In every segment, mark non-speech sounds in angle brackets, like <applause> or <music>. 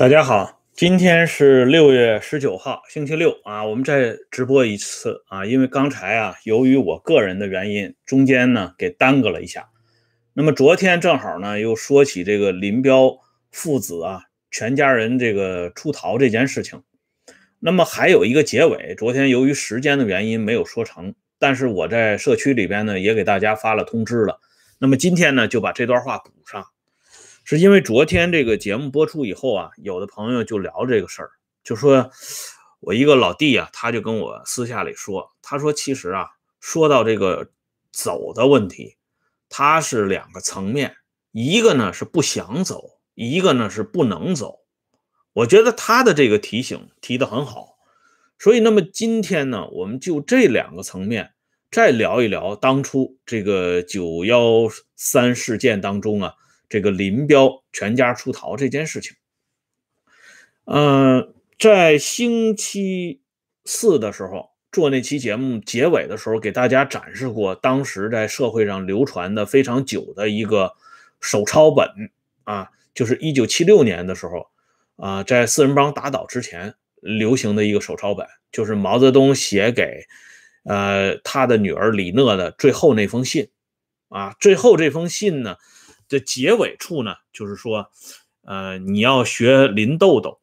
大家好，今天是六月十九号，星期六啊，我们再直播一次啊，因为刚才啊，由于我个人的原因，中间呢给耽搁了一下。那么昨天正好呢，又说起这个林彪父子啊，全家人这个出逃这件事情。那么还有一个结尾，昨天由于时间的原因没有说成，但是我在社区里边呢也给大家发了通知了。那么今天呢就把这段话补上。是因为昨天这个节目播出以后啊，有的朋友就聊这个事儿，就说我一个老弟啊，他就跟我私下里说，他说其实啊，说到这个走的问题，他是两个层面，一个呢是不想走，一个呢是不能走。我觉得他的这个提醒提的很好，所以那么今天呢，我们就这两个层面再聊一聊当初这个九幺三事件当中啊。这个林彪全家出逃这件事情，嗯，在星期四的时候做那期节目结尾的时候，给大家展示过当时在社会上流传的非常久的一个手抄本啊，就是一九七六年的时候啊，在四人帮打倒之前流行的一个手抄本，就是毛泽东写给呃他的女儿李讷的最后那封信啊，最后这封信呢。这结尾处呢，就是说，呃，你要学林豆豆，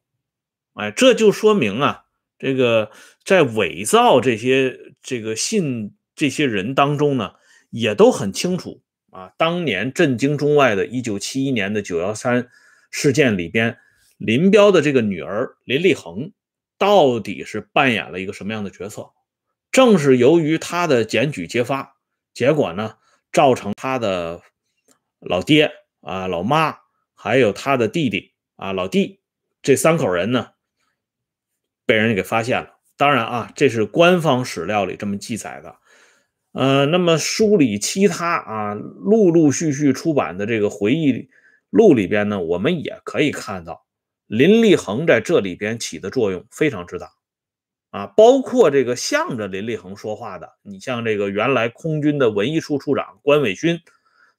哎，这就说明啊，这个在伪造这些这个信这些人当中呢，也都很清楚啊，当年震惊中外的1971年的九幺三事件里边，林彪的这个女儿林立恒到底是扮演了一个什么样的角色？正是由于他的检举揭发，结果呢，造成他的。老爹啊，老妈，还有他的弟弟啊，老弟，这三口人呢，被人给发现了。当然啊，这是官方史料里这么记载的。呃，那么书里其他啊，陆陆续续出版的这个回忆录里边呢，我们也可以看到林立恒在这里边起的作用非常之大啊，包括这个向着林立恒说话的，你像这个原来空军的文艺处处长关伟勋。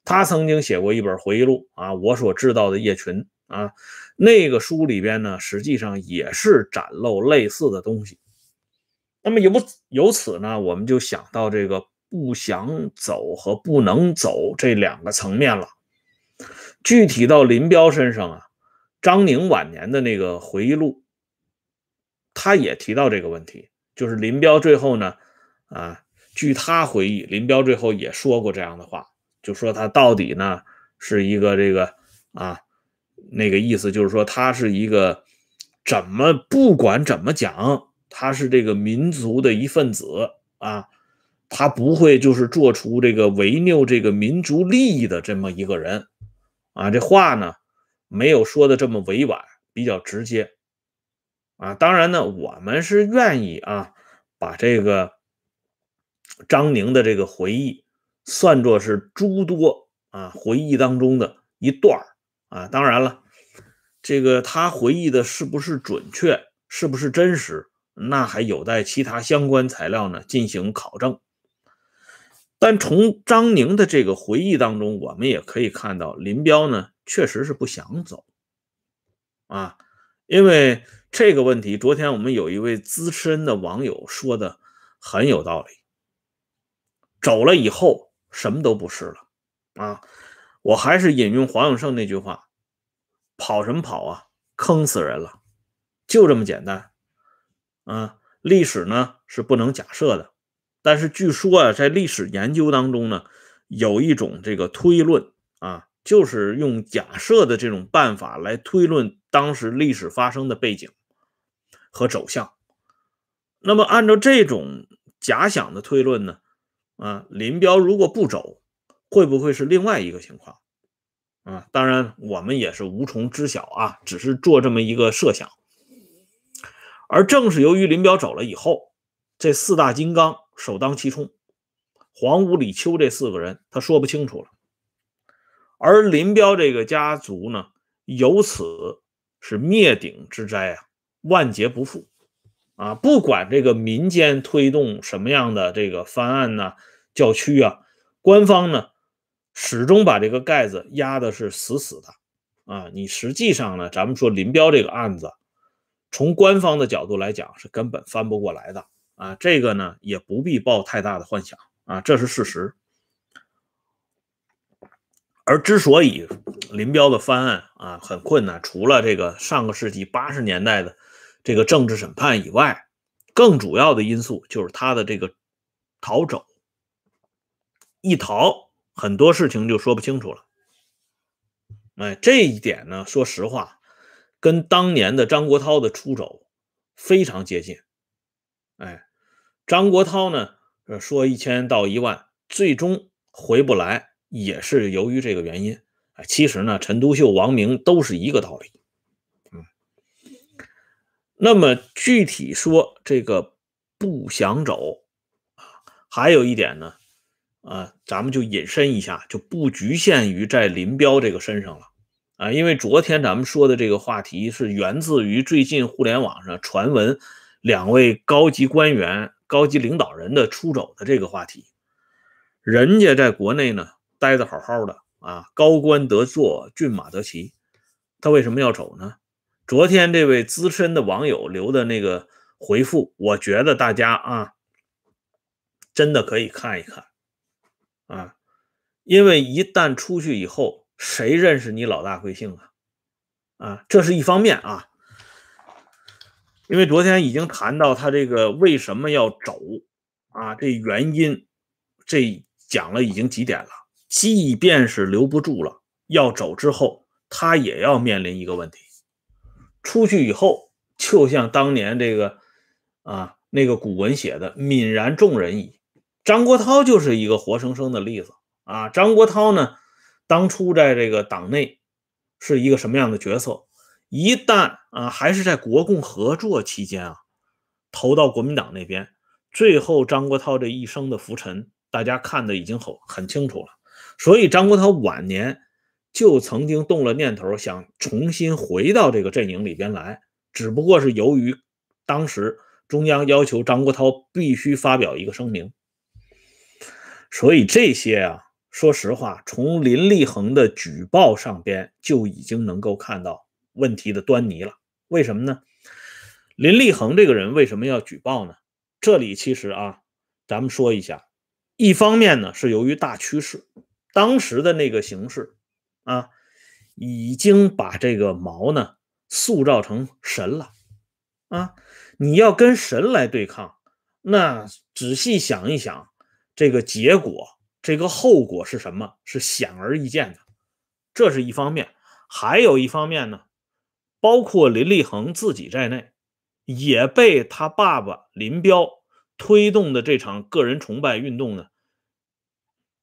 他曾经写过一本回忆录啊，我所知道的叶群啊，那个书里边呢，实际上也是展露类似的东西。那么由由此呢，我们就想到这个不想走和不能走这两个层面了。具体到林彪身上啊，张宁晚年的那个回忆录，他也提到这个问题，就是林彪最后呢，啊，据他回忆，林彪最后也说过这样的话。就说他到底呢是一个这个啊那个意思，就是说他是一个怎么不管怎么讲，他是这个民族的一份子啊，他不会就是做出这个违拗这个民族利益的这么一个人啊。这话呢没有说的这么委婉，比较直接啊。当然呢，我们是愿意啊把这个张宁的这个回忆。算作是诸多啊回忆当中的一段啊，当然了，这个他回忆的是不是准确，是不是真实，那还有待其他相关材料呢进行考证。但从张宁的这个回忆当中，我们也可以看到，林彪呢确实是不想走啊，因为这个问题，昨天我们有一位资深的网友说的很有道理，走了以后。什么都不是了啊！我还是引用黄永胜那句话：“跑什么跑啊，坑死人了，就这么简单。”啊，历史呢是不能假设的，但是据说啊，在历史研究当中呢，有一种这个推论啊，就是用假设的这种办法来推论当时历史发生的背景和走向。那么按照这种假想的推论呢？啊，林彪如果不走，会不会是另外一个情况？啊，当然我们也是无从知晓啊，只是做这么一个设想。而正是由于林彪走了以后，这四大金刚首当其冲，黄五李秋这四个人他说不清楚了，而林彪这个家族呢，由此是灭顶之灾啊，万劫不复。啊，不管这个民间推动什么样的这个方案呢，教区啊，官方呢始终把这个盖子压的是死死的，啊，你实际上呢，咱们说林彪这个案子，从官方的角度来讲是根本翻不过来的啊，这个呢也不必抱太大的幻想啊，这是事实。而之所以林彪的翻案啊很困难，除了这个上个世纪八十年代的这个政治审判以外，更主要的因素就是他的这个逃走，一逃很多事情就说不清楚了。哎，这一点呢，说实话，跟当年的张国焘的出走非常接近。哎，张国焘呢说一千到一万，最终回不来。也是由于这个原因，哎，其实呢，陈独秀、王明都是一个道理，嗯。那么具体说这个不想走啊，还有一点呢，啊，咱们就引申一下，就不局限于在林彪这个身上了啊，因为昨天咱们说的这个话题是源自于最近互联网上传闻两位高级官员、高级领导人的出走的这个话题，人家在国内呢。待的好好的啊，高官得坐，骏马得骑，他为什么要走呢？昨天这位资深的网友留的那个回复，我觉得大家啊，真的可以看一看啊，因为一旦出去以后，谁认识你老大贵姓啊？啊，这是一方面啊，因为昨天已经谈到他这个为什么要走啊，这原因，这讲了已经几点了。即便是留不住了，要走之后，他也要面临一个问题：出去以后，就像当年这个啊那个古文写的“泯然众人矣”。张国焘就是一个活生生的例子啊。张国焘呢，当初在这个党内是一个什么样的角色？一旦啊还是在国共合作期间啊，投到国民党那边，最后张国焘这一生的浮沉，大家看的已经很很清楚了。所以张国焘晚年就曾经动了念头，想重新回到这个阵营里边来，只不过是由于当时中央要求张国焘必须发表一个声明，所以这些啊，说实话，从林立恒的举报上边就已经能够看到问题的端倪了。为什么呢？林立恒这个人为什么要举报呢？这里其实啊，咱们说一下，一方面呢是由于大趋势。当时的那个形势啊，已经把这个毛呢塑造成神了啊！你要跟神来对抗，那仔细想一想，这个结果，这个后果是什么？是显而易见的。这是一方面，还有一方面呢，包括林立恒自己在内，也被他爸爸林彪推动的这场个人崇拜运动呢。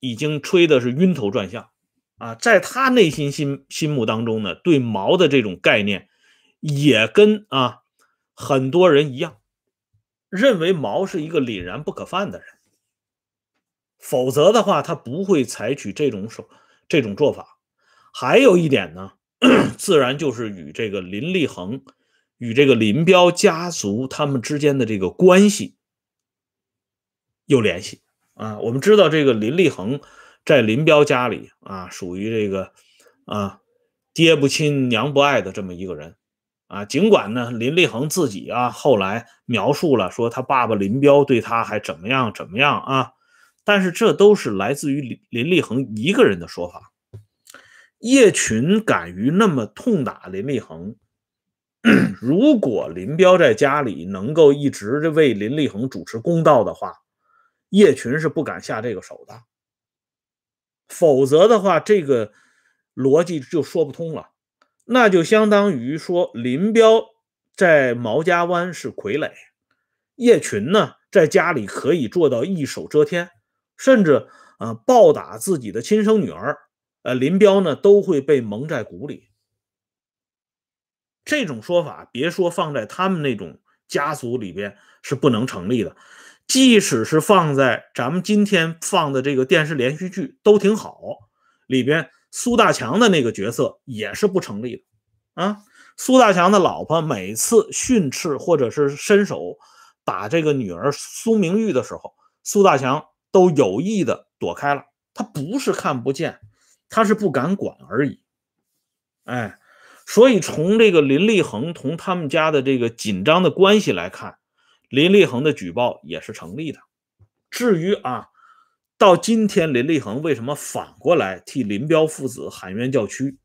已经吹的是晕头转向啊，在他内心心心目当中呢，对毛的这种概念也跟啊很多人一样，认为毛是一个凛然不可犯的人，否则的话他不会采取这种手这种做法。还有一点呢，<clears throat> 自然就是与这个林立恒与这个林彪家族他们之间的这个关系有联系。啊，我们知道这个林立恒在林彪家里啊，属于这个啊爹不亲娘不爱的这么一个人啊。尽管呢，林立恒自己啊后来描述了说他爸爸林彪对他还怎么样怎么样啊，但是这都是来自于林林立恒一个人的说法。叶群敢于那么痛打林立恒，<clears throat> 如果林彪在家里能够一直为林立恒主持公道的话。叶群是不敢下这个手的，否则的话，这个逻辑就说不通了。那就相当于说，林彪在毛家湾是傀儡，叶群呢在家里可以做到一手遮天，甚至啊暴打自己的亲生女儿，呃，林彪呢都会被蒙在鼓里。这种说法，别说放在他们那种家族里边是不能成立的。即使是放在咱们今天放的这个电视连续剧都挺好，里边苏大强的那个角色也是不成立的啊。苏大强的老婆每次训斥或者是伸手打这个女儿苏明玉的时候，苏大强都有意的躲开了。他不是看不见，他是不敢管而已。哎，所以从这个林立恒同他们家的这个紧张的关系来看，林立恒的举报也是成立的。至于啊，到今天林立恒为什么反过来替林彪父子喊冤叫屈，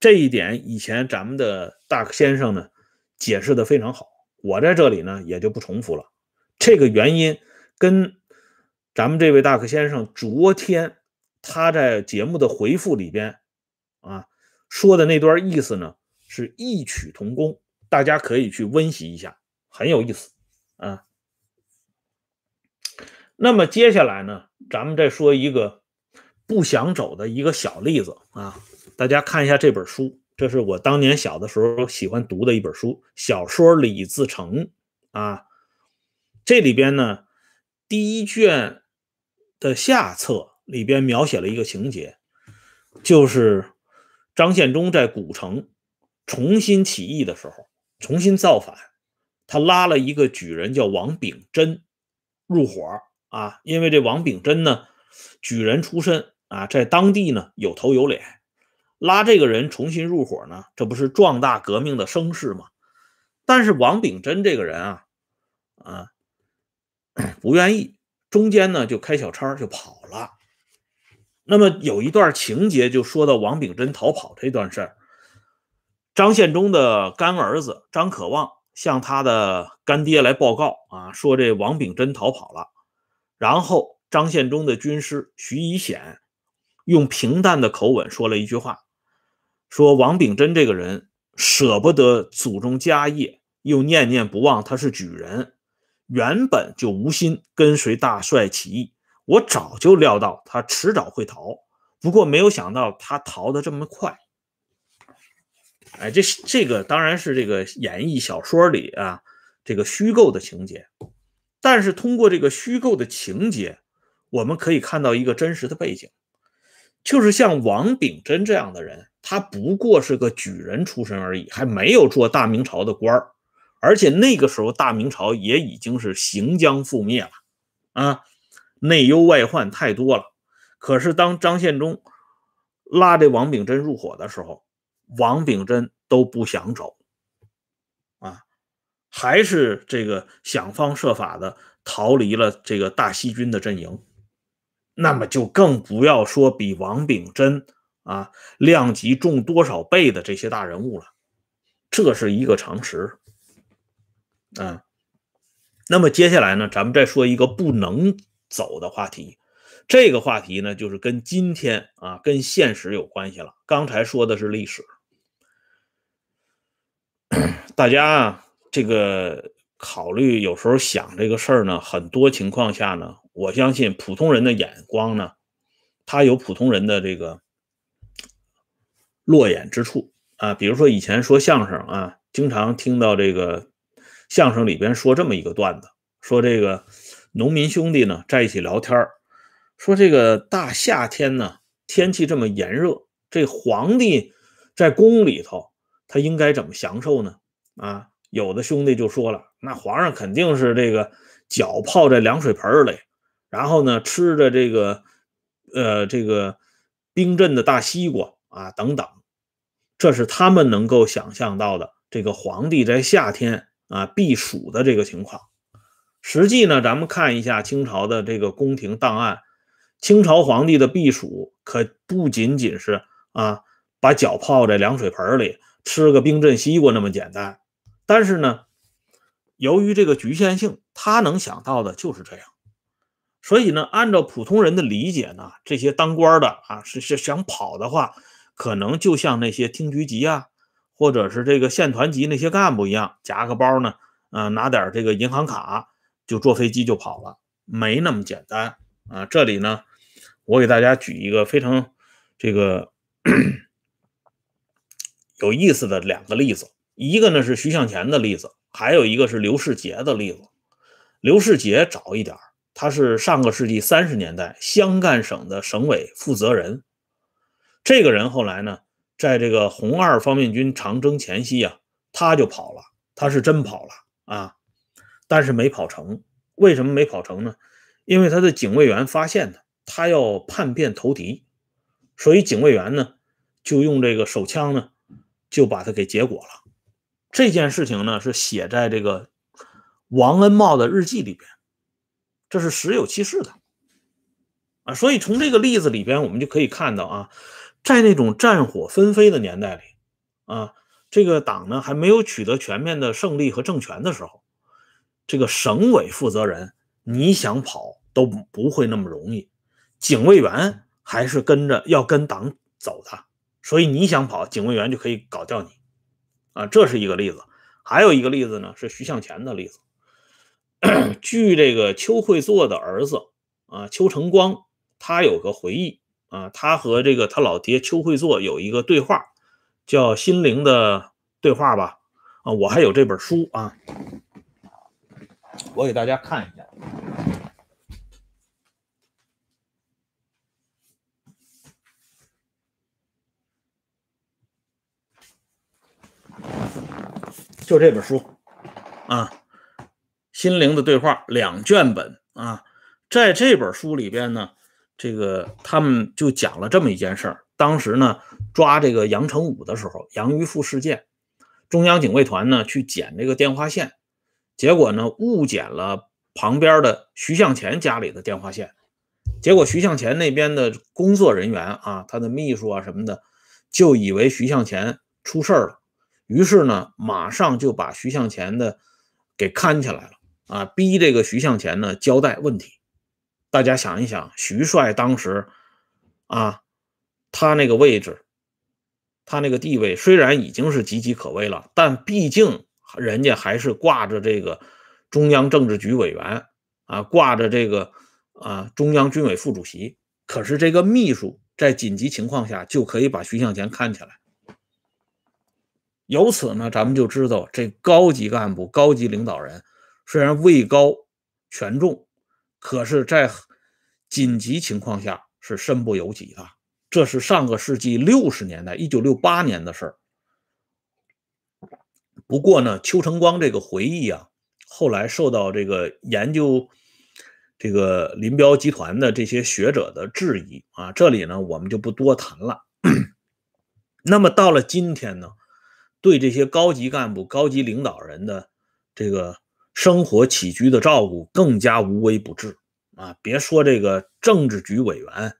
这一点以前咱们的大先生呢解释的非常好，我在这里呢也就不重复了。这个原因跟咱们这位大克先生昨天他在节目的回复里边啊。说的那段意思呢，是异曲同工，大家可以去温习一下，很有意思啊。那么接下来呢，咱们再说一个不想走的一个小例子啊。大家看一下这本书，这是我当年小的时候喜欢读的一本书，小说《李自成》啊。这里边呢，第一卷的下册里边描写了一个情节，就是。张献忠在古城重新起义的时候，重新造反，他拉了一个举人叫王秉贞入伙啊，因为这王秉贞呢，举人出身啊，在当地呢有头有脸，拉这个人重新入伙呢，这不是壮大革命的声势吗？但是王秉贞这个人啊，啊，<coughs> 不愿意，中间呢就开小差就跑了。那么有一段情节就说到王秉贞逃跑这段事儿，张献忠的干儿子张可望向他的干爹来报告啊，说这王秉贞逃跑了。然后张献忠的军师徐以显用平淡的口吻说了一句话，说王秉贞这个人舍不得祖宗家业，又念念不忘他是举人，原本就无心跟随大帅起义。我早就料到他迟早会逃，不过没有想到他逃得这么快。哎，这这个当然是这个演绎小说里啊这个虚构的情节，但是通过这个虚构的情节，我们可以看到一个真实的背景，就是像王秉贞这样的人，他不过是个举人出身而已，还没有做大明朝的官儿，而且那个时候大明朝也已经是行将覆灭了啊。内忧外患太多了，可是当张献忠拉这王秉贞入伙的时候，王秉贞都不想走，啊，还是这个想方设法的逃离了这个大西军的阵营，那么就更不要说比王秉贞啊量级重多少倍的这些大人物了，这是一个常识，啊，那么接下来呢，咱们再说一个不能。走的话题，这个话题呢，就是跟今天啊，跟现实有关系了。刚才说的是历史，<clears throat> 大家啊，这个考虑有时候想这个事儿呢，很多情况下呢，我相信普通人的眼光呢，他有普通人的这个落眼之处啊。比如说以前说相声啊，经常听到这个相声里边说这么一个段子，说这个。农民兄弟呢，在一起聊天说这个大夏天呢，天气这么炎热，这皇帝在宫里头，他应该怎么享受呢？啊，有的兄弟就说了，那皇上肯定是这个脚泡在凉水盆里，然后呢，吃着这个呃这个冰镇的大西瓜啊等等，这是他们能够想象到的这个皇帝在夏天啊避暑的这个情况。实际呢，咱们看一下清朝的这个宫廷档案，清朝皇帝的避暑可不仅仅是啊把脚泡在凉水盆里吃个冰镇西瓜那么简单。但是呢，由于这个局限性，他能想到的就是这样。所以呢，按照普通人的理解呢，这些当官的啊是是想跑的话，可能就像那些厅局级啊，或者是这个县团级那些干部一样，夹个包呢，啊拿点这个银行卡。就坐飞机就跑了，没那么简单啊！这里呢，我给大家举一个非常这个 <coughs> 有意思的两个例子，一个呢是徐向前的例子，还有一个是刘世杰的例子。刘世杰早一点，他是上个世纪三十年代湘赣省的省委负责人。这个人后来呢，在这个红二方面军长征前夕啊，他就跑了，他是真跑了啊！但是没跑成，为什么没跑成呢？因为他的警卫员发现他，他要叛变投敌，所以警卫员呢就用这个手枪呢，就把他给结果了。这件事情呢，是写在这个王恩茂的日记里边，这是实有其事的啊。所以从这个例子里边，我们就可以看到啊，在那种战火纷飞的年代里啊，这个党呢还没有取得全面的胜利和政权的时候，这个省委负责人你想跑都不会那么容易，警卫员还是跟着要跟党走的，所以你想跑，警卫员就可以搞掉你。啊，这是一个例子，还有一个例子呢，是徐向前的例子。<coughs> 据这个邱会作的儿子啊，邱成光，他有个回忆啊，他和这个他老爹邱会作有一个对话，叫《心灵的对话》吧。啊，我还有这本书啊，我给大家看一下。就这本书，啊，《心灵的对话》两卷本啊，在这本书里边呢，这个他们就讲了这么一件事儿。当时呢，抓这个杨成武的时候，杨玉富事件，中央警卫团呢去捡这个电话线，结果呢误捡了旁边的徐向前家里的电话线，结果徐向前那边的工作人员啊，他的秘书啊什么的，就以为徐向前出事儿了。于是呢，马上就把徐向前的给看起来了啊，逼这个徐向前呢交代问题。大家想一想，徐帅当时啊，他那个位置，他那个地位虽然已经是岌岌可危了，但毕竟人家还是挂着这个中央政治局委员啊，挂着这个啊中央军委副主席。可是这个秘书在紧急情况下就可以把徐向前看起来。由此呢，咱们就知道这高级干部、高级领导人虽然位高权重，可是，在紧急情况下是身不由己的。这是上个世纪六十年代，一九六八年的事儿。不过呢，邱成光这个回忆啊，后来受到这个研究这个林彪集团的这些学者的质疑啊，这里呢我们就不多谈了。那么到了今天呢？对这些高级干部、高级领导人的这个生活起居的照顾更加无微不至啊！别说这个政治局委员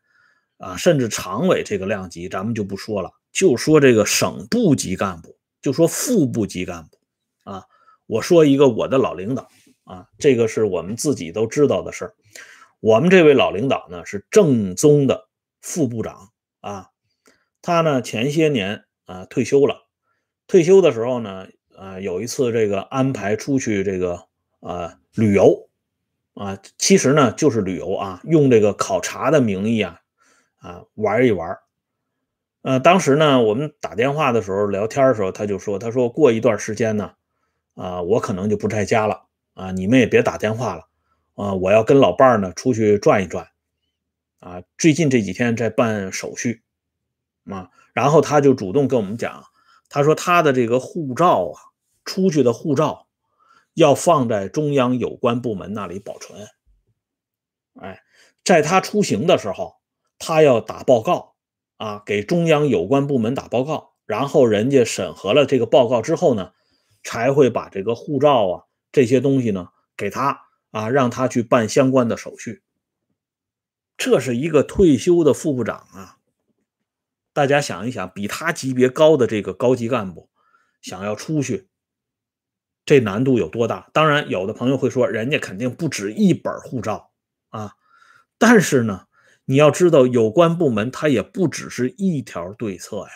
啊，甚至常委这个量级，咱们就不说了，就说这个省部级干部，就说副部级干部啊。我说一个我的老领导啊，这个是我们自己都知道的事儿。我们这位老领导呢是正宗的副部长啊，他呢前些年啊退休了。退休的时候呢，啊，有一次这个安排出去这个啊旅游，啊，其实呢就是旅游啊，用这个考察的名义啊，啊玩一玩。呃，当时呢我们打电话的时候聊天的时候，他就说，他说过一段时间呢，啊，我可能就不在家了，啊，你们也别打电话了，啊，我要跟老伴儿呢出去转一转，啊，最近这几天在办手续，啊，然后他就主动跟我们讲。他说他的这个护照啊，出去的护照要放在中央有关部门那里保存。哎，在他出行的时候，他要打报告啊，给中央有关部门打报告，然后人家审核了这个报告之后呢，才会把这个护照啊这些东西呢给他啊，让他去办相关的手续。这是一个退休的副部长啊。大家想一想，比他级别高的这个高级干部，想要出去，这难度有多大？当然，有的朋友会说，人家肯定不止一本护照啊。但是呢，你要知道，有关部门他也不只是一条对策呀，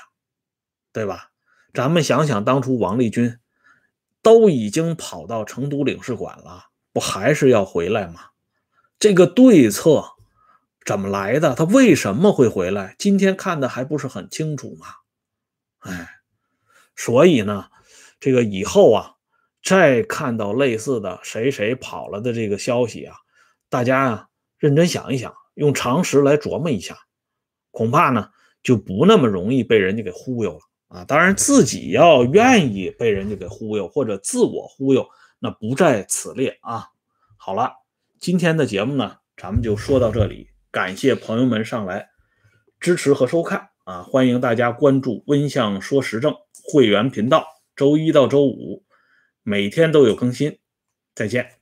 对吧？咱们想想，当初王立军都已经跑到成都领事馆了，不还是要回来吗？这个对策。怎么来的？他为什么会回来？今天看的还不是很清楚吗？哎，所以呢，这个以后啊，再看到类似的谁谁跑了的这个消息啊，大家啊认真想一想，用常识来琢磨一下，恐怕呢就不那么容易被人家给忽悠了啊。当然，自己要愿意被人家给忽悠或者自我忽悠，那不在此列啊。好了，今天的节目呢，咱们就说到这里。感谢朋友们上来支持和收看。啊，欢迎大家关注温相说时政会员频道，周一到周五每天都有更新。再见。